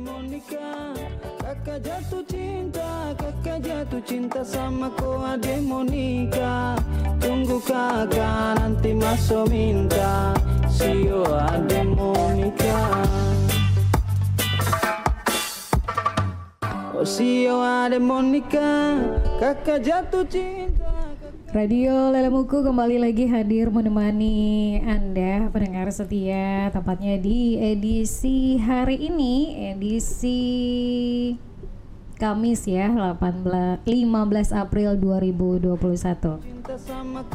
Monica Kakak jatuh cinta Kakak jatuh cinta sama ko ade Monica. Tunggu kakak nanti masuk minta Sio ade Monica. Oh sio ade Monica Kakak jatuh cinta Radio Lelemuku kembali lagi hadir menemani Anda pendengar setia Tepatnya di edisi hari ini Edisi Kamis ya 18, 15 April 2021 Cinta sama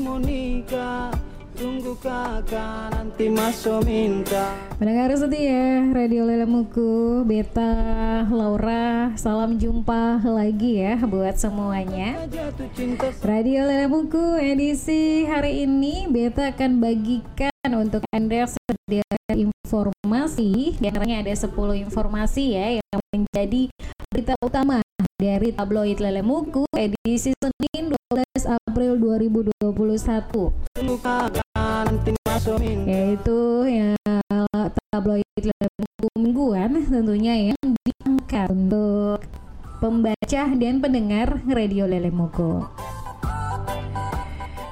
Monica Tunggu kakak nanti masuk minta. Pendengar setia Radio Lelemuku Beta Laura Salam jumpa lagi ya buat semuanya. Radio Lelemuku edisi hari ini Beta akan bagikan untuk Anda sedia informasi. Di antaranya ada 10 informasi ya yang menjadi berita utama dari tabloid Lelemuku edisi Senin 12 April 2021 Tunggu kakak nanti masuk minta yaitu ya tabloid mingguan tentunya yang diangkat untuk pembaca dan pendengar Radio Lelemuku.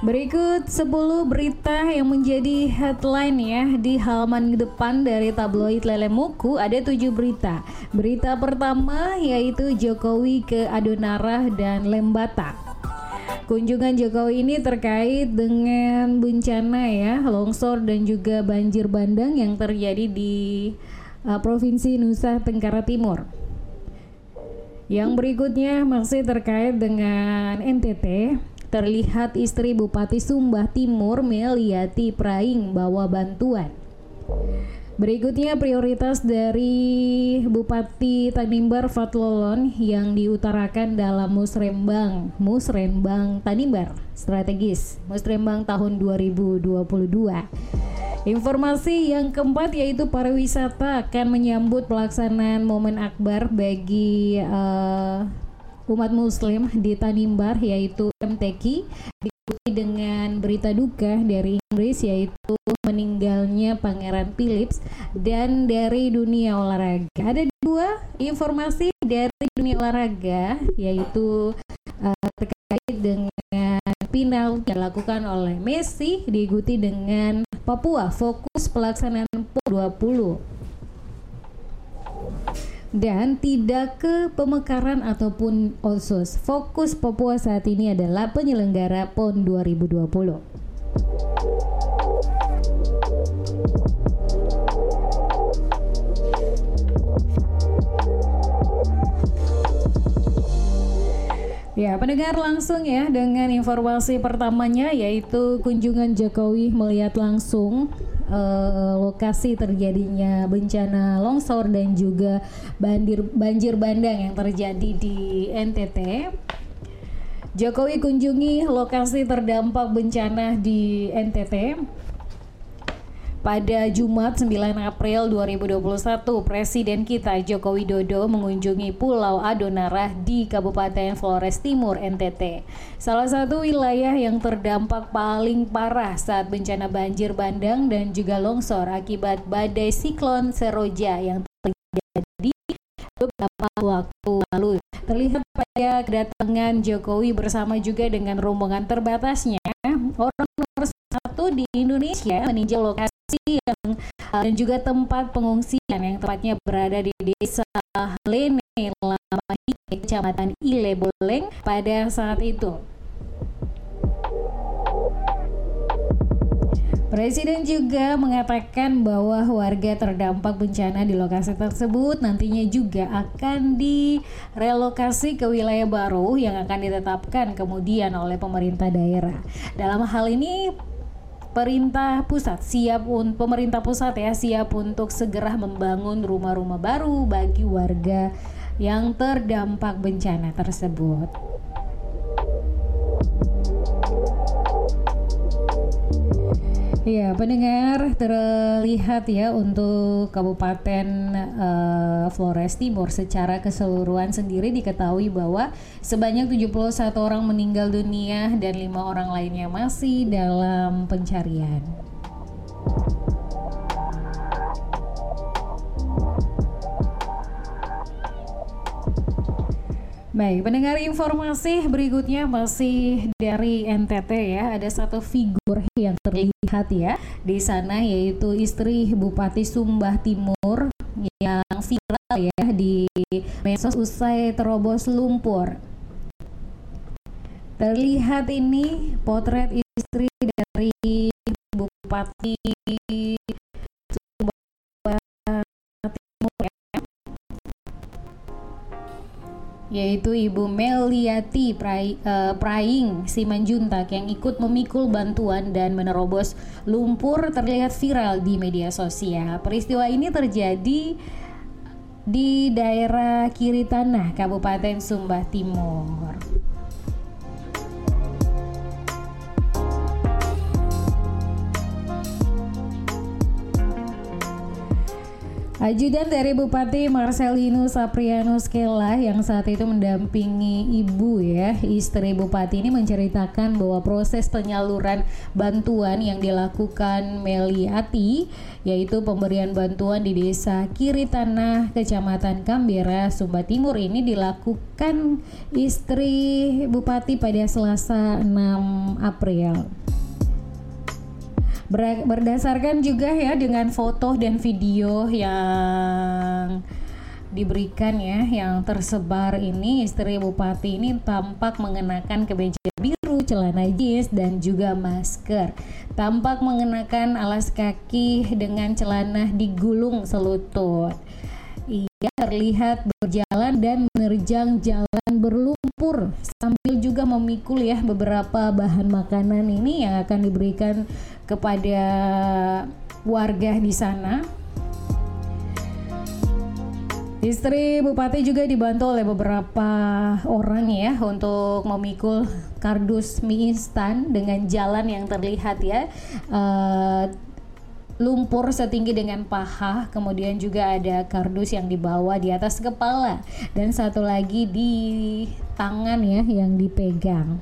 Berikut 10 berita yang menjadi headline ya di halaman depan dari tabloid Lelemuku ada 7 berita. Berita pertama yaitu Jokowi ke Adonara dan Lembata. Kunjungan Jokowi ini terkait dengan bencana ya, longsor dan juga banjir bandang yang terjadi di uh, Provinsi Nusa Tenggara Timur. Yang berikutnya masih terkait dengan NTT. Terlihat istri Bupati Sumbah Timur Meliati Praing bawa bantuan. Berikutnya prioritas dari Bupati Tanimbar Fatlolon yang diutarakan dalam Musrembang, Musrembang Tanimbar strategis, Musrembang tahun 2022. Informasi yang keempat yaitu pariwisata akan menyambut pelaksanaan momen akbar bagi uh, umat muslim di Tanimbar yaitu MTQ diikuti dengan berita duka dari Inggris yaitu meninggalnya Pangeran Philips dan dari dunia olahraga. Ada dua informasi dari dunia olahraga yaitu uh, terkait dengan final yang dilakukan oleh Messi diikuti dengan Papua fokus pelaksanaan PON 20 dan tidak ke pemekaran ataupun otsus. Fokus Papua saat ini adalah penyelenggara PON 2020. Ya, pendengar langsung ya dengan informasi pertamanya yaitu kunjungan Jokowi melihat langsung uh, lokasi terjadinya bencana longsor dan juga banjir banjir bandang yang terjadi di NTT. Jokowi kunjungi lokasi terdampak bencana di NTT. Pada Jumat 9 April 2021, Presiden kita Joko Widodo mengunjungi Pulau Adonara di Kabupaten Flores Timur, NTT. Salah satu wilayah yang terdampak paling parah saat bencana banjir bandang dan juga longsor akibat badai siklon Seroja yang terjadi beberapa waktu lalu. Terlihat pada kedatangan Jokowi bersama juga dengan rombongan terbatasnya, orang nomor satu di Indonesia meninjau lokasi yang uh, dan juga tempat pengungsian yang tepatnya berada di desa Lene Lamahi, Kecamatan Ile Boleng pada saat itu. Presiden juga mengatakan bahwa warga terdampak bencana di lokasi tersebut nantinya juga akan direlokasi ke wilayah baru yang akan ditetapkan kemudian oleh pemerintah daerah. Dalam hal ini Perintah pusat siap untuk pemerintah pusat ya siap untuk segera membangun rumah-rumah baru bagi warga yang terdampak bencana tersebut. Ya, pendengar terlihat ya untuk Kabupaten uh, Flores Timur secara keseluruhan sendiri diketahui bahwa sebanyak 71 orang meninggal dunia dan lima orang lainnya masih dalam pencarian. Baik, pendengar informasi berikutnya masih dari NTT ya. Ada satu figur yang terlihat ya di sana yaitu istri Bupati Sumbah Timur yang viral ya di medsos usai terobos lumpur. Terlihat ini potret istri dari Bupati yaitu Ibu Meliati Prai, uh, Praing Simanjuntak yang ikut memikul bantuan dan menerobos lumpur terlihat viral di media sosial. Peristiwa ini terjadi di daerah kiri tanah Kabupaten Sumba Timur. Ajudan dari Bupati Marcelinus Saprianus Kela yang saat itu mendampingi ibu ya, istri Bupati ini menceritakan bahwa proses penyaluran bantuan yang dilakukan Meliati yaitu pemberian bantuan di desa Kiri Tanah, Kecamatan Kambera, Sumba Timur ini dilakukan istri Bupati pada Selasa 6 April. Berdasarkan juga ya dengan foto dan video yang diberikan ya yang tersebar ini istri bupati ini tampak mengenakan kemeja biru, celana jeans dan juga masker. Tampak mengenakan alas kaki dengan celana digulung selutut. Ia terlihat berjalan dan menerjang jalan berlumpur sambil juga memikul ya beberapa bahan makanan ini yang akan diberikan kepada warga di sana. Istri Bupati juga dibantu oleh beberapa orang ya untuk memikul kardus mie instan dengan jalan yang terlihat ya uh, lumpur setinggi dengan paha, kemudian juga ada kardus yang dibawa di atas kepala dan satu lagi di tangan ya yang dipegang.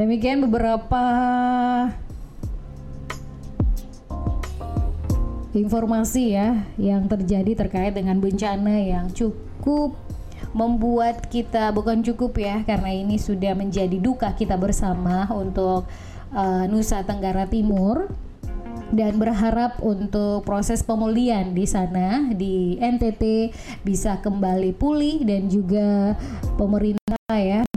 Demikian beberapa informasi ya yang terjadi terkait dengan bencana yang cukup membuat kita bukan cukup ya karena ini sudah menjadi duka kita bersama untuk uh, Nusa Tenggara Timur dan berharap untuk proses pemulihan di sana di NTT bisa kembali pulih dan juga pemerintah ya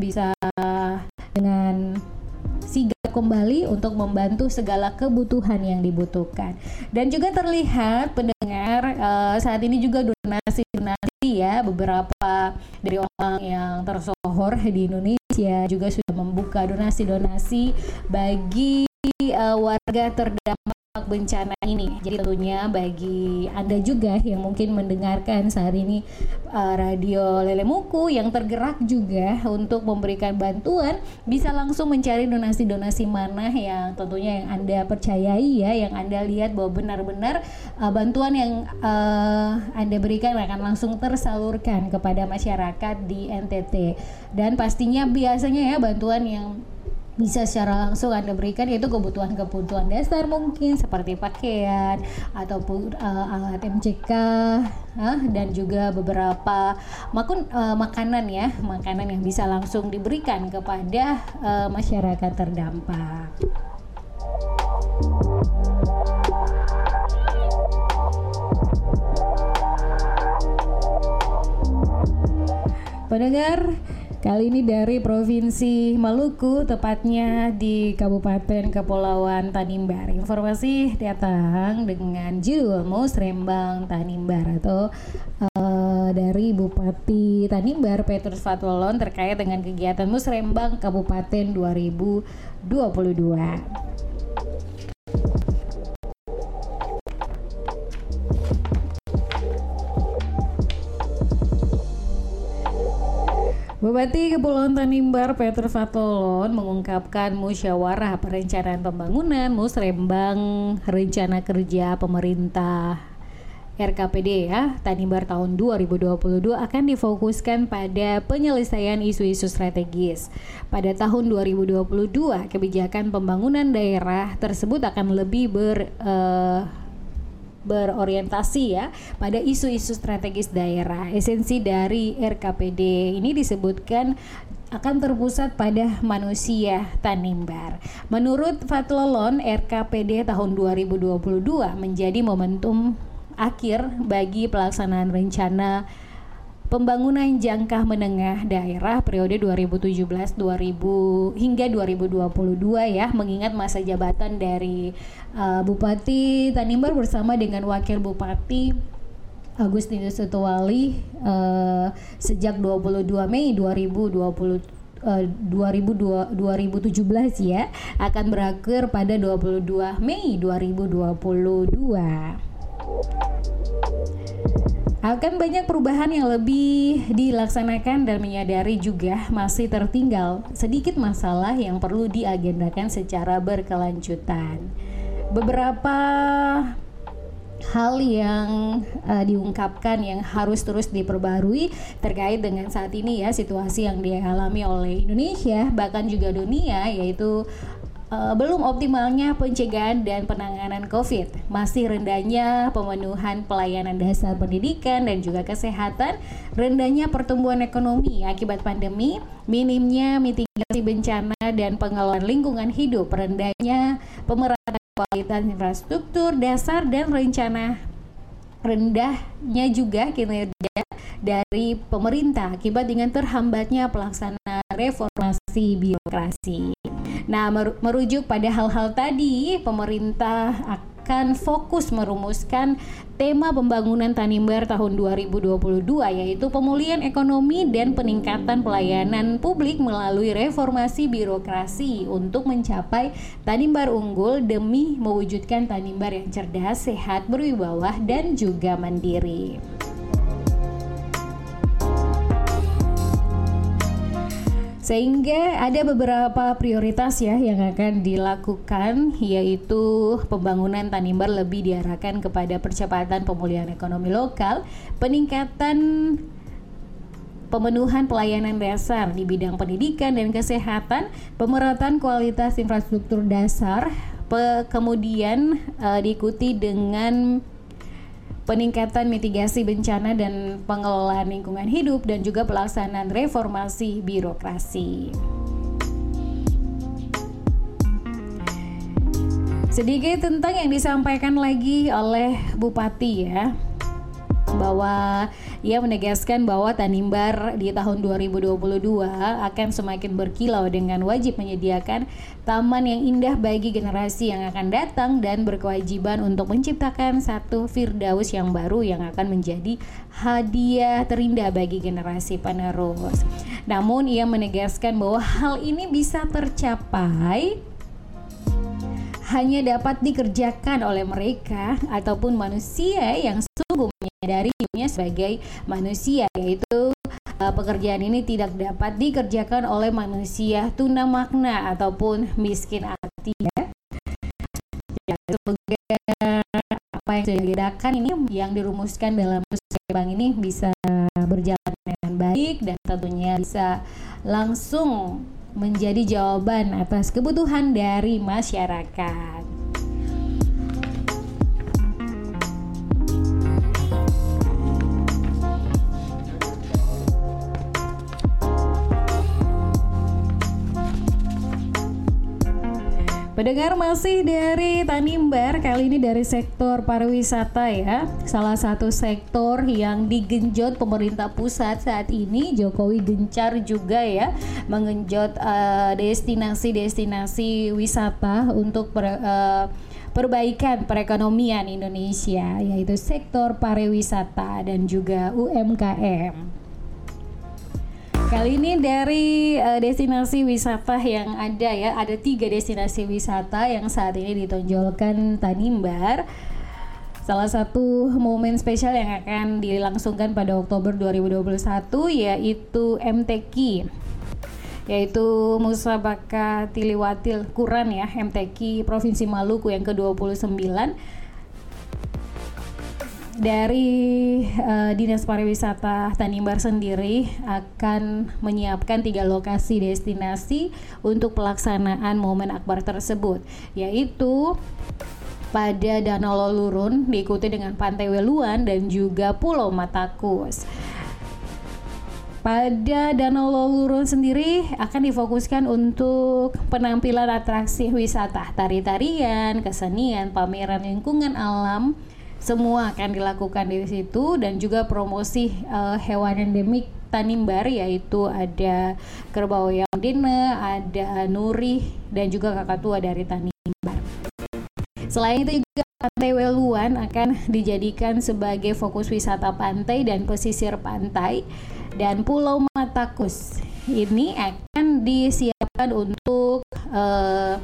kembali untuk membantu segala kebutuhan yang dibutuhkan. Dan juga terlihat pendengar uh, saat ini juga donasi-donasi ya beberapa dari orang yang tersohor di Indonesia juga sudah membuka donasi-donasi bagi uh, warga terdampak bencana ini. Jadi tentunya bagi Anda juga yang mungkin mendengarkan saat ini uh, radio Lele Muku yang tergerak juga untuk memberikan bantuan bisa langsung mencari donasi-donasi mana yang tentunya yang Anda percayai ya, yang Anda lihat bahwa benar-benar uh, bantuan yang uh, Anda berikan akan langsung tersalurkan kepada masyarakat di NTT. Dan pastinya biasanya ya bantuan yang bisa secara langsung Anda berikan yaitu kebutuhan-kebutuhan dasar mungkin seperti pakaian ataupun uh, alat MCK uh, dan juga beberapa makun uh, makanan ya, makanan yang bisa langsung diberikan kepada uh, masyarakat terdampak. Pendengar Kali ini dari Provinsi Maluku, tepatnya di Kabupaten Kepulauan Tanimbar. Informasi datang dengan judul Musrembang Tanimbar atau uh, dari Bupati Tanimbar Petrus Fatwalon terkait dengan kegiatan Musrembang Kabupaten 2022. Bupati Kepulauan Tanimbar Peter Fatolon mengungkapkan musyawarah perencanaan pembangunan Musrembang rencana kerja pemerintah RKPD ya, Tanimbar tahun 2022 akan difokuskan pada penyelesaian isu-isu strategis. Pada tahun 2022, kebijakan pembangunan daerah tersebut akan lebih ber uh, berorientasi ya pada isu-isu strategis daerah. Esensi dari RKPD ini disebutkan akan terpusat pada manusia Tanimbar. Menurut Fatlolon, RKPD tahun 2022 menjadi momentum akhir bagi pelaksanaan rencana pembangunan jangka menengah daerah periode 2017 2000 hingga 2022 ya mengingat masa jabatan dari uh, Bupati Tanimbar bersama dengan Wakil Bupati Agustinus Setuali uh, sejak 22 Mei 2020 Uh, 2002, 2017 ya akan berakhir pada 22 Mei 2022. Akan banyak perubahan yang lebih dilaksanakan dan menyadari juga masih tertinggal sedikit masalah yang perlu diagendakan secara berkelanjutan. Beberapa hal yang uh, diungkapkan yang harus terus diperbarui terkait dengan saat ini ya situasi yang dialami oleh Indonesia bahkan juga dunia yaitu uh, belum optimalnya pencegahan dan penanganan COVID, masih rendahnya pemenuhan pelayanan dasar pendidikan dan juga kesehatan, rendahnya pertumbuhan ekonomi akibat pandemi, minimnya mitigasi bencana dan pengelolaan lingkungan hidup, rendahnya pemerataan kualitas infrastruktur dasar dan rencana rendahnya juga kinerja dari pemerintah akibat dengan terhambatnya pelaksanaan reformasi birokrasi. Nah, merujuk pada hal-hal tadi, pemerintah akan fokus merumuskan tema pembangunan Tanimbar tahun 2022 yaitu pemulihan ekonomi dan peningkatan pelayanan publik melalui reformasi birokrasi untuk mencapai Tanimbar unggul demi mewujudkan Tanimbar yang cerdas, sehat, berwibawa dan juga mandiri. Sehingga ada beberapa prioritas ya yang akan dilakukan yaitu pembangunan Tanimbar lebih diarahkan kepada percepatan pemulihan ekonomi lokal, peningkatan pemenuhan pelayanan dasar di bidang pendidikan dan kesehatan, pemerataan kualitas infrastruktur dasar, kemudian uh, diikuti dengan peningkatan mitigasi bencana dan pengelolaan lingkungan hidup dan juga pelaksanaan reformasi birokrasi. Sedikit tentang yang disampaikan lagi oleh Bupati ya bahwa ia menegaskan bahwa Tanimbar di tahun 2022 akan semakin berkilau dengan wajib menyediakan taman yang indah bagi generasi yang akan datang dan berkewajiban untuk menciptakan satu Firdaus yang baru yang akan menjadi hadiah terindah bagi generasi penerus. Namun ia menegaskan bahwa hal ini bisa tercapai hanya dapat dikerjakan oleh mereka ataupun manusia yang sungguh menyadari dirinya sebagai manusia yaitu uh, pekerjaan ini tidak dapat dikerjakan oleh manusia tuna makna ataupun miskin hati ya. ya apa yang sudah ini yang dirumuskan dalam bank ini bisa berjalan dengan baik dan tentunya bisa langsung menjadi jawaban atas kebutuhan dari masyarakat. Pendengar masih dari Tanimbar, kali ini dari sektor pariwisata ya. Salah satu sektor yang digenjot pemerintah pusat saat ini, Jokowi gencar juga ya mengenjot uh, destinasi-destinasi wisata untuk per, uh, perbaikan perekonomian Indonesia, yaitu sektor pariwisata dan juga UMKM. Kali ini dari uh, destinasi wisata yang ada ya, ada tiga destinasi wisata yang saat ini ditonjolkan Tanimbar. Salah satu momen spesial yang akan dilangsungkan pada Oktober 2021 yaitu MTQ yaitu Musabaka Tiliwatil Kuran ya MTQ Provinsi Maluku yang ke-29 dari uh, Dinas Pariwisata Tanimbar sendiri akan menyiapkan tiga lokasi destinasi untuk pelaksanaan momen akbar tersebut, yaitu pada Danau Lolurun diikuti dengan Pantai Weluan dan juga Pulau Matakus. Pada Danau Lolurun sendiri akan difokuskan untuk penampilan atraksi wisata, tari-tarian, kesenian, pameran lingkungan alam, semua akan dilakukan di situ dan juga promosi uh, hewan endemik Tanimbar yaitu ada kerbau yang dine, ada nuri dan juga kakak tua dari Tanimbar. Selain itu juga Pantai Weluan akan dijadikan sebagai fokus wisata pantai dan pesisir pantai dan Pulau Matakus ini akan disiapkan untuk uh,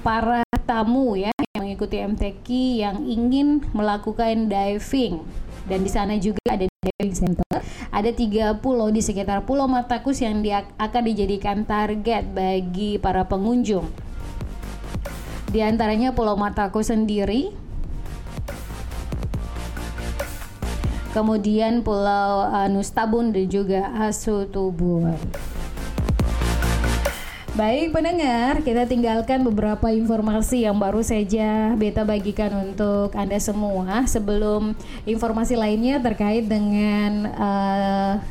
para tamu ya yang mengikuti MTQ yang ingin melakukan diving dan di sana juga ada diving center. Ada tiga pulau di sekitar Pulau Matakus yang dia akan dijadikan target bagi para pengunjung. Di antaranya Pulau Matakus sendiri, kemudian Pulau uh, Nustabun dan juga Asutubun. Baik pendengar, kita tinggalkan beberapa informasi yang baru saja Beta bagikan untuk Anda semua sebelum informasi lainnya terkait dengan uh,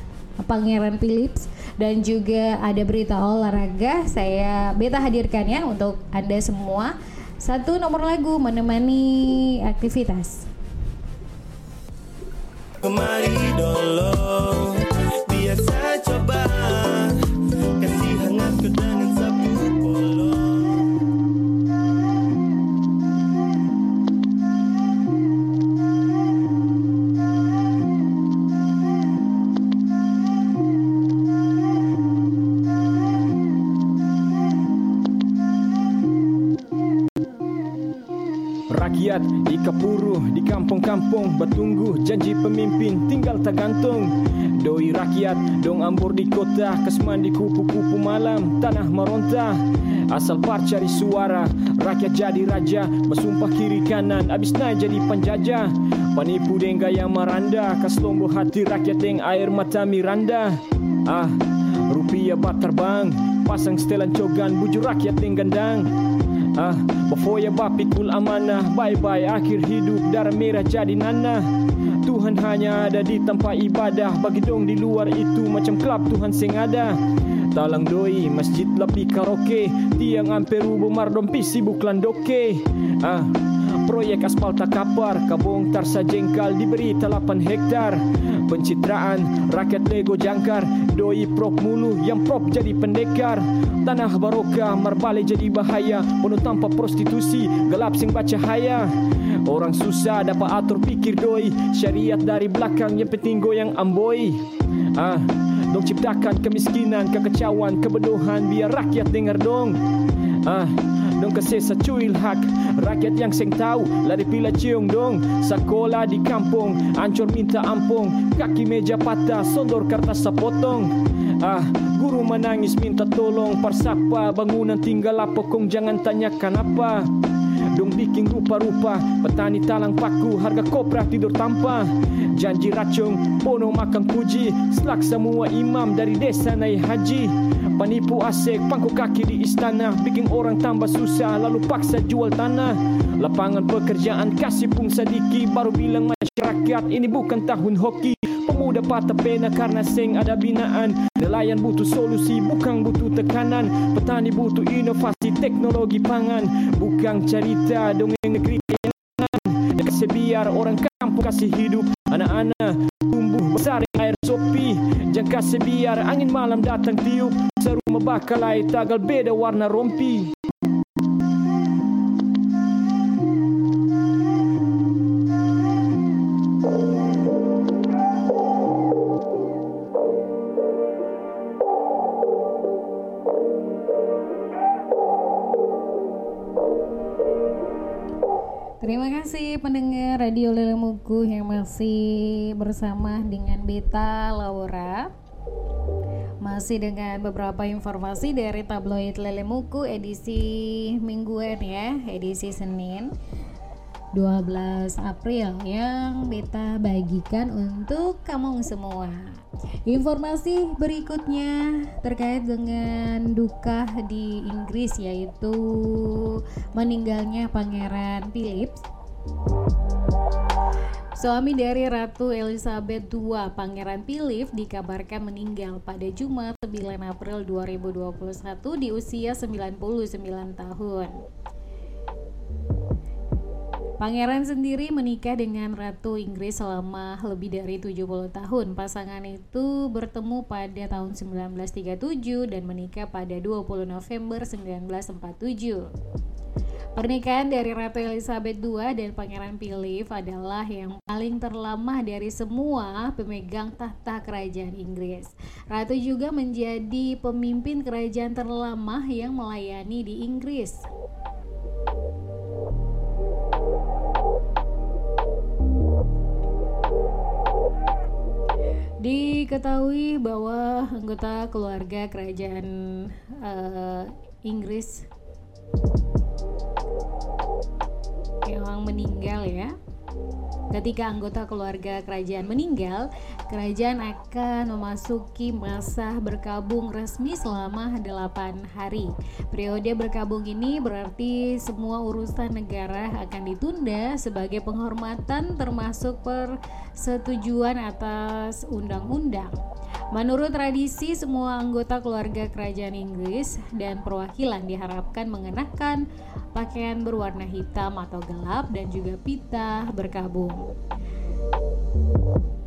Pangeran Philips dan juga ada berita olahraga saya Beta hadirkan ya untuk Anda semua. Satu nomor lagu menemani aktivitas. Kemari tinggal tergantung doi rakyat dong ambur di kota keseman di kupu-kupu malam tanah meronta asal par cari suara rakyat jadi raja bersumpah kiri kanan abis naik jadi penjajah. Penipu deng gaya meranda kaslombo hati rakyat deng air mata Miranda. Ah rupiah bat terbang pasang setelan cogan bujur rakyat deng gandang Ah, Bafoya bapikul amanah. Bye-bye akhir hidup darah merah jadi nanah. Tuhan hanya ada di tempat ibadah. Bagi dong di luar itu macam klub Tuhan sing ada Talang doi masjid lebih karaoke. Tiang amperu bomar dompi sibuk landoke. Ah, proyek aspal tak kapar. Kabong tarsa jengkal diberi 8 hektar Pencitraan. Rakyat Lego jangkar Doi prop mulu yang prop jadi pendekar. Tanah barokah marbalik jadi bahaya. Penuh tanpa prostitusi gelap sing baca haya. Orang susah dapat atur pikir doi. Syariat dari belakang yang penting goyang amboi. Ah, dong ciptakan kemiskinan, kekecauan, kebodohan biar rakyat dengar dong. Ah, dong kesesa cuil hak. Rakyat yang seng tahu lari pila ciong dong. Sekolah di kampung ancur minta ampung. Kaki meja patah sondor kertas sepotong Ah, guru menangis minta tolong. Parsapa bangunan tinggal apa kong jangan tanyakan apa. Dong bikin rupa-rupa Petani talang paku Harga kopra tidur tanpa. Janji racung Bono makan puji. Selak semua imam Dari desa naik haji Penipu asik Pangku kaki di istana. Bikin orang tambah susah Lalu paksa jual tanah. Lapangan pekerjaan Kasih pun sedikit. Baru bilang masyarakat Ini bukan tahun hoki. Pemuda patah pena karena seng ada binaan. Nelayan butuh solusi bukan butuh tekanan. Petani butuh inovasi teknologi pangan. Bukan cerita dongeng negeri yang Kasih biar orang kampung kasih hidup. Anak-anak tumbuh besar air sopi Jangan kasih biar angin malam datang tiup. Seru membakalai tagal beda warna rompi Terima kasih pendengar Radio Lele Mugu yang masih bersama dengan Beta Laura. Masih dengan beberapa informasi dari tabloid Lele Mugu edisi mingguan ya, edisi Senin. 12 April yang beta bagikan untuk kamu semua. Informasi berikutnya terkait dengan duka di Inggris yaitu meninggalnya Pangeran Philip. Suami dari Ratu Elizabeth II, Pangeran Philip, dikabarkan meninggal pada Jumat 9 April 2021 di usia 99 tahun. Pangeran sendiri menikah dengan Ratu Inggris selama lebih dari 70 tahun. Pasangan itu bertemu pada tahun 1937 dan menikah pada 20 November 1947. Pernikahan dari Ratu Elizabeth II dan Pangeran Philip adalah yang paling terlama dari semua pemegang tahta kerajaan Inggris. Ratu juga menjadi pemimpin kerajaan terlama yang melayani di Inggris. Diketahui bahwa anggota keluarga kerajaan uh, Inggris yang meninggal ya Ketika anggota keluarga kerajaan meninggal, kerajaan akan memasuki masa berkabung resmi selama 8 hari. Periode berkabung ini berarti semua urusan negara akan ditunda sebagai penghormatan termasuk persetujuan atas undang-undang. Menurut tradisi, semua anggota keluarga kerajaan Inggris dan perwakilan diharapkan mengenakan pakaian berwarna hitam atau gelap dan juga pita berkabung.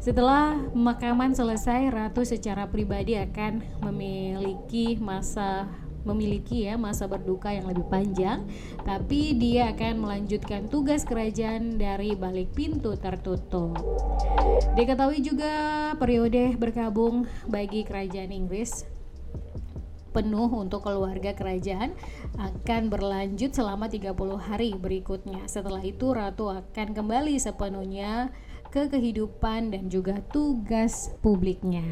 Setelah pemakaman selesai, ratu secara pribadi akan memiliki masa memiliki ya masa berduka yang lebih panjang, tapi dia akan melanjutkan tugas kerajaan dari balik pintu tertutup. Diketahui juga periode berkabung bagi kerajaan Inggris penuh untuk keluarga kerajaan akan berlanjut selama 30 hari berikutnya. Setelah itu ratu akan kembali sepenuhnya ke kehidupan dan juga tugas publiknya.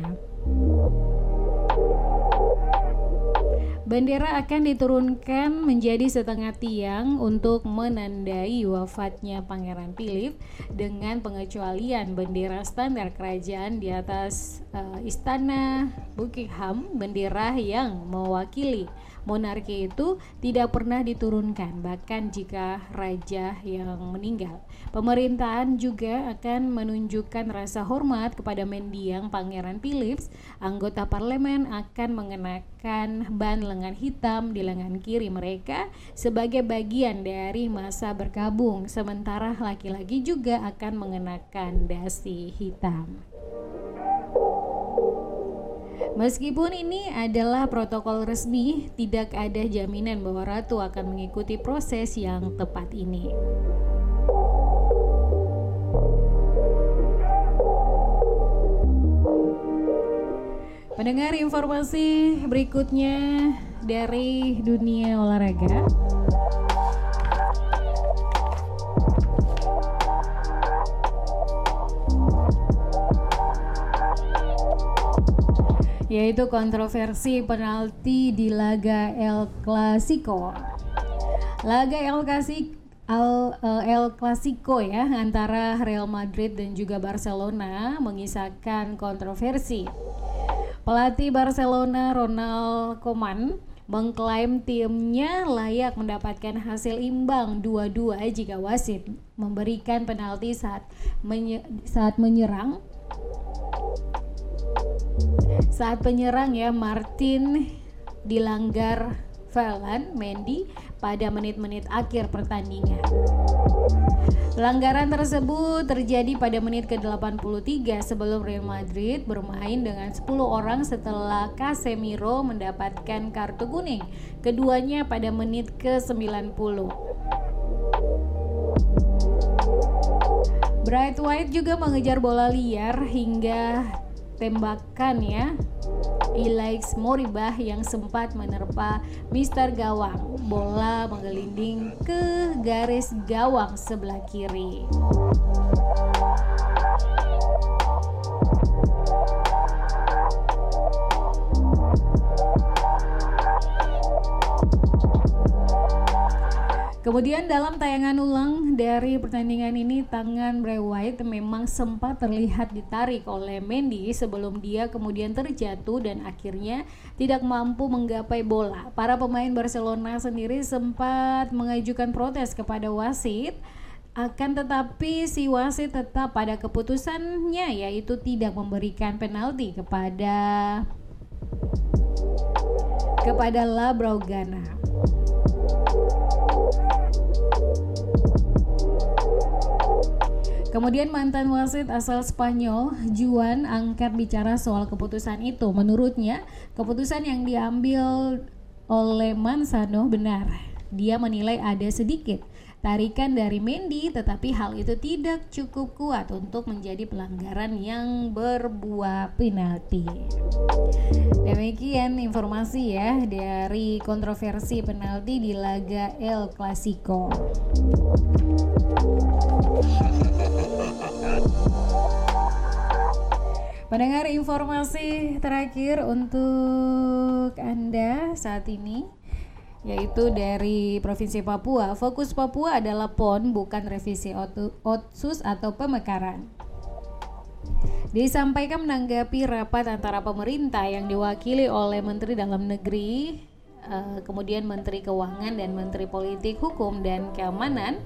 Bendera akan diturunkan menjadi setengah tiang untuk menandai wafatnya Pangeran Philip dengan pengecualian bendera standar kerajaan di atas uh, istana Buckingham, bendera yang mewakili monarki itu tidak pernah diturunkan bahkan jika raja yang meninggal. Pemerintahan juga akan menunjukkan rasa hormat kepada mendiang Pangeran Philips. Anggota parlemen akan mengenakan ban lengan hitam di lengan kiri mereka sebagai bagian dari masa berkabung. Sementara laki-laki juga akan mengenakan dasi hitam. Meskipun ini adalah protokol resmi, tidak ada jaminan bahwa ratu akan mengikuti proses yang tepat ini. Mendengar informasi berikutnya dari dunia olahraga. yaitu kontroversi penalti di laga El Clasico. Laga El Clasico Al, uh, El Clasico ya antara Real Madrid dan juga Barcelona mengisahkan kontroversi. Pelatih Barcelona Ronald Koeman mengklaim timnya layak mendapatkan hasil imbang 2-2 jika wasit memberikan penalti saat menye saat menyerang. Saat penyerang ya Martin dilanggar Velan Mendy pada menit-menit akhir pertandingan. Pelanggaran tersebut terjadi pada menit ke-83 sebelum Real Madrid bermain dengan 10 orang setelah Casemiro mendapatkan kartu kuning. Keduanya pada menit ke-90. Bright White juga mengejar bola liar hingga tembakan ya Ilaix Moribah yang sempat menerpa Mister Gawang. Bola menggelinding ke garis gawang sebelah kiri. Kemudian dalam tayangan ulang dari pertandingan ini tangan Bray Wyatt memang sempat terlihat ditarik oleh Mendy sebelum dia kemudian terjatuh dan akhirnya tidak mampu menggapai bola. Para pemain Barcelona sendiri sempat mengajukan protes kepada wasit akan tetapi si wasit tetap pada keputusannya yaitu tidak memberikan penalti kepada kepada La Braugana. Kemudian mantan wasit asal Spanyol, Juan, angkat bicara soal keputusan itu. Menurutnya, keputusan yang diambil oleh Manzano benar. Dia menilai ada sedikit tarikan dari Mendy, tetapi hal itu tidak cukup kuat untuk menjadi pelanggaran yang berbuah penalti. Demikian informasi ya dari kontroversi penalti di laga El Clasico. Pendengar informasi terakhir untuk Anda saat ini yaitu dari Provinsi Papua. Fokus Papua adalah PON bukan revisi otsus atau pemekaran. Disampaikan menanggapi rapat antara pemerintah yang diwakili oleh Menteri Dalam Negeri, eh, kemudian Menteri Keuangan dan Menteri Politik Hukum dan Keamanan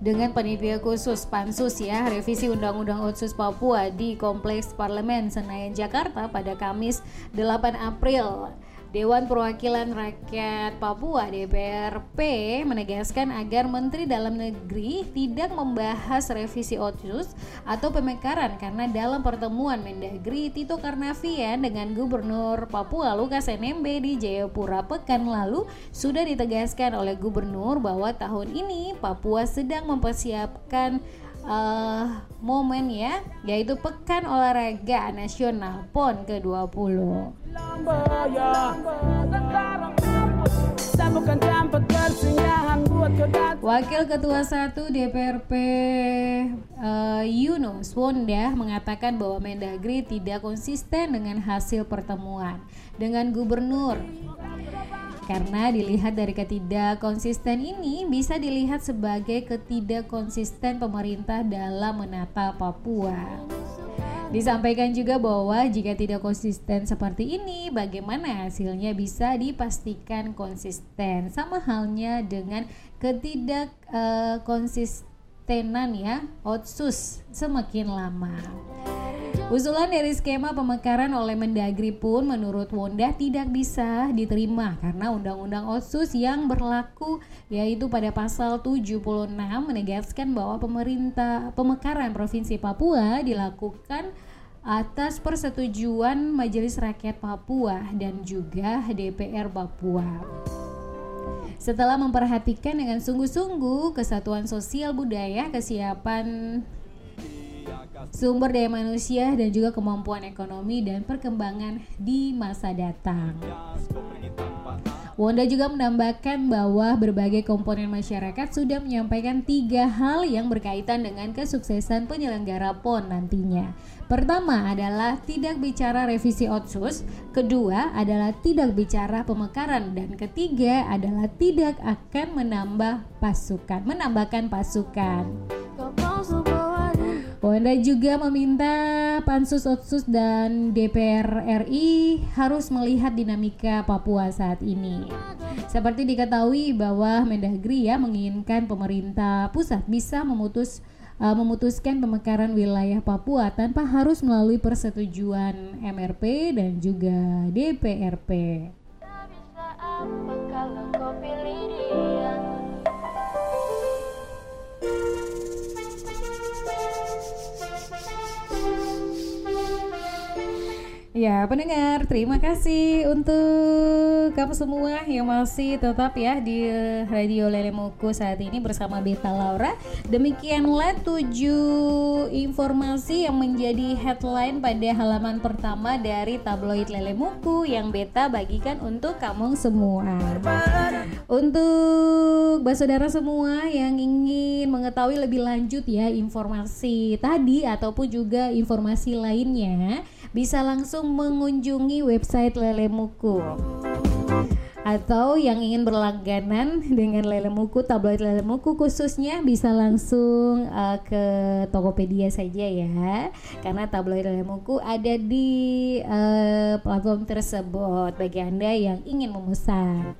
dengan panitia khusus Pansus ya revisi Undang-Undang Otsus Papua di Kompleks Parlemen Senayan Jakarta pada Kamis 8 April. Dewan Perwakilan Rakyat Papua DPRP menegaskan agar Menteri Dalam Negeri tidak membahas revisi otsus atau pemekaran karena dalam pertemuan Mendagri Tito Karnavian dengan Gubernur Papua Lukas NMB di Jayapura pekan lalu sudah ditegaskan oleh Gubernur bahwa tahun ini Papua sedang mempersiapkan uh, momen ya yaitu Pekan Olahraga Nasional PON ke-20. Wakil Ketua 1 DPRP uh, Yunus Wonda mengatakan bahwa Mendagri tidak konsisten dengan hasil pertemuan dengan gubernur karena dilihat dari ketidakkonsisten ini bisa dilihat sebagai ketidakkonsisten pemerintah dalam menata Papua. Disampaikan juga bahwa jika tidak konsisten seperti ini, bagaimana hasilnya bisa dipastikan konsisten. Sama halnya dengan ketidakkonsistenan uh, ya, otsus semakin lama. Usulan dari skema pemekaran oleh Mendagri pun menurut Wonda tidak bisa diterima karena Undang-Undang Otsus yang berlaku yaitu pada pasal 76 menegaskan bahwa pemerintah pemekaran Provinsi Papua dilakukan atas persetujuan Majelis Rakyat Papua dan juga DPR Papua. Setelah memperhatikan dengan sungguh-sungguh kesatuan sosial budaya, kesiapan sumber daya manusia dan juga kemampuan ekonomi dan perkembangan di masa datang. Wanda juga menambahkan bahwa berbagai komponen masyarakat sudah menyampaikan tiga hal yang berkaitan dengan kesuksesan penyelenggara PON nantinya. Pertama adalah tidak bicara revisi otsus, kedua adalah tidak bicara pemekaran, dan ketiga adalah tidak akan menambah pasukan, menambahkan pasukan. Wanda juga meminta Pansus Otsus dan DPR RI harus melihat dinamika Papua saat ini. Seperti diketahui bahwa Mendagri ya menginginkan pemerintah pusat bisa memutus uh, memutuskan pemekaran wilayah Papua tanpa harus melalui persetujuan MRP dan juga DPRP. bisa apa kalau Ya, pendengar, terima kasih untuk kamu semua yang masih tetap ya di Radio Lele Muku saat ini bersama Beta Laura. Demikianlah tujuh informasi yang menjadi headline pada halaman pertama dari tabloid Lele Muku yang Beta bagikan untuk kamu semua. Untuk saudara semua yang ingin mengetahui lebih lanjut ya informasi tadi ataupun juga informasi lainnya, bisa langsung mengunjungi website Lele Muku. Atau yang ingin berlangganan dengan Lele Muku tabloid Lele Muku khususnya bisa langsung uh, ke Tokopedia saja ya. Karena tabloid Lele Muku ada di uh, platform tersebut bagi anda yang ingin memesan.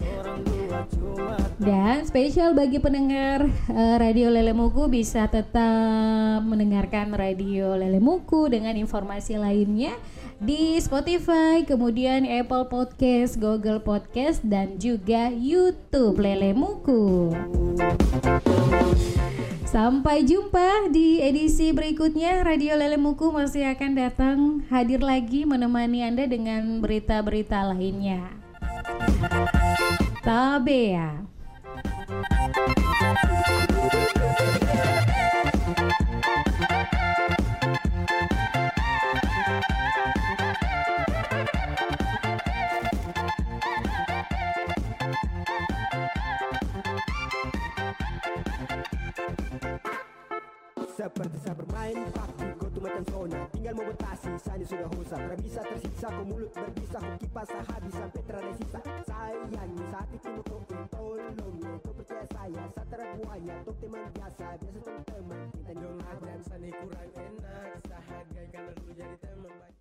Dan spesial bagi pendengar uh, radio Lele Muku bisa tetap mendengarkan radio Lele Muku dengan informasi lainnya di Spotify, kemudian Apple Podcast, Google Podcast, dan juga YouTube Lele Muku. Sampai jumpa di edisi berikutnya Radio Lele Muku masih akan datang hadir lagi menemani Anda dengan berita-berita lainnya. Tabea. sudah usang Remisa tersiksa ku mulut berbisa Ku kipas habis sampai terada sisa Sayang saat itu ku tolong. Ya, ku percaya saya saat buahnya Tuk teman biasa. Biasa teman teman Kita dong kurang enak. Sahat gaya karena dulu jadi teman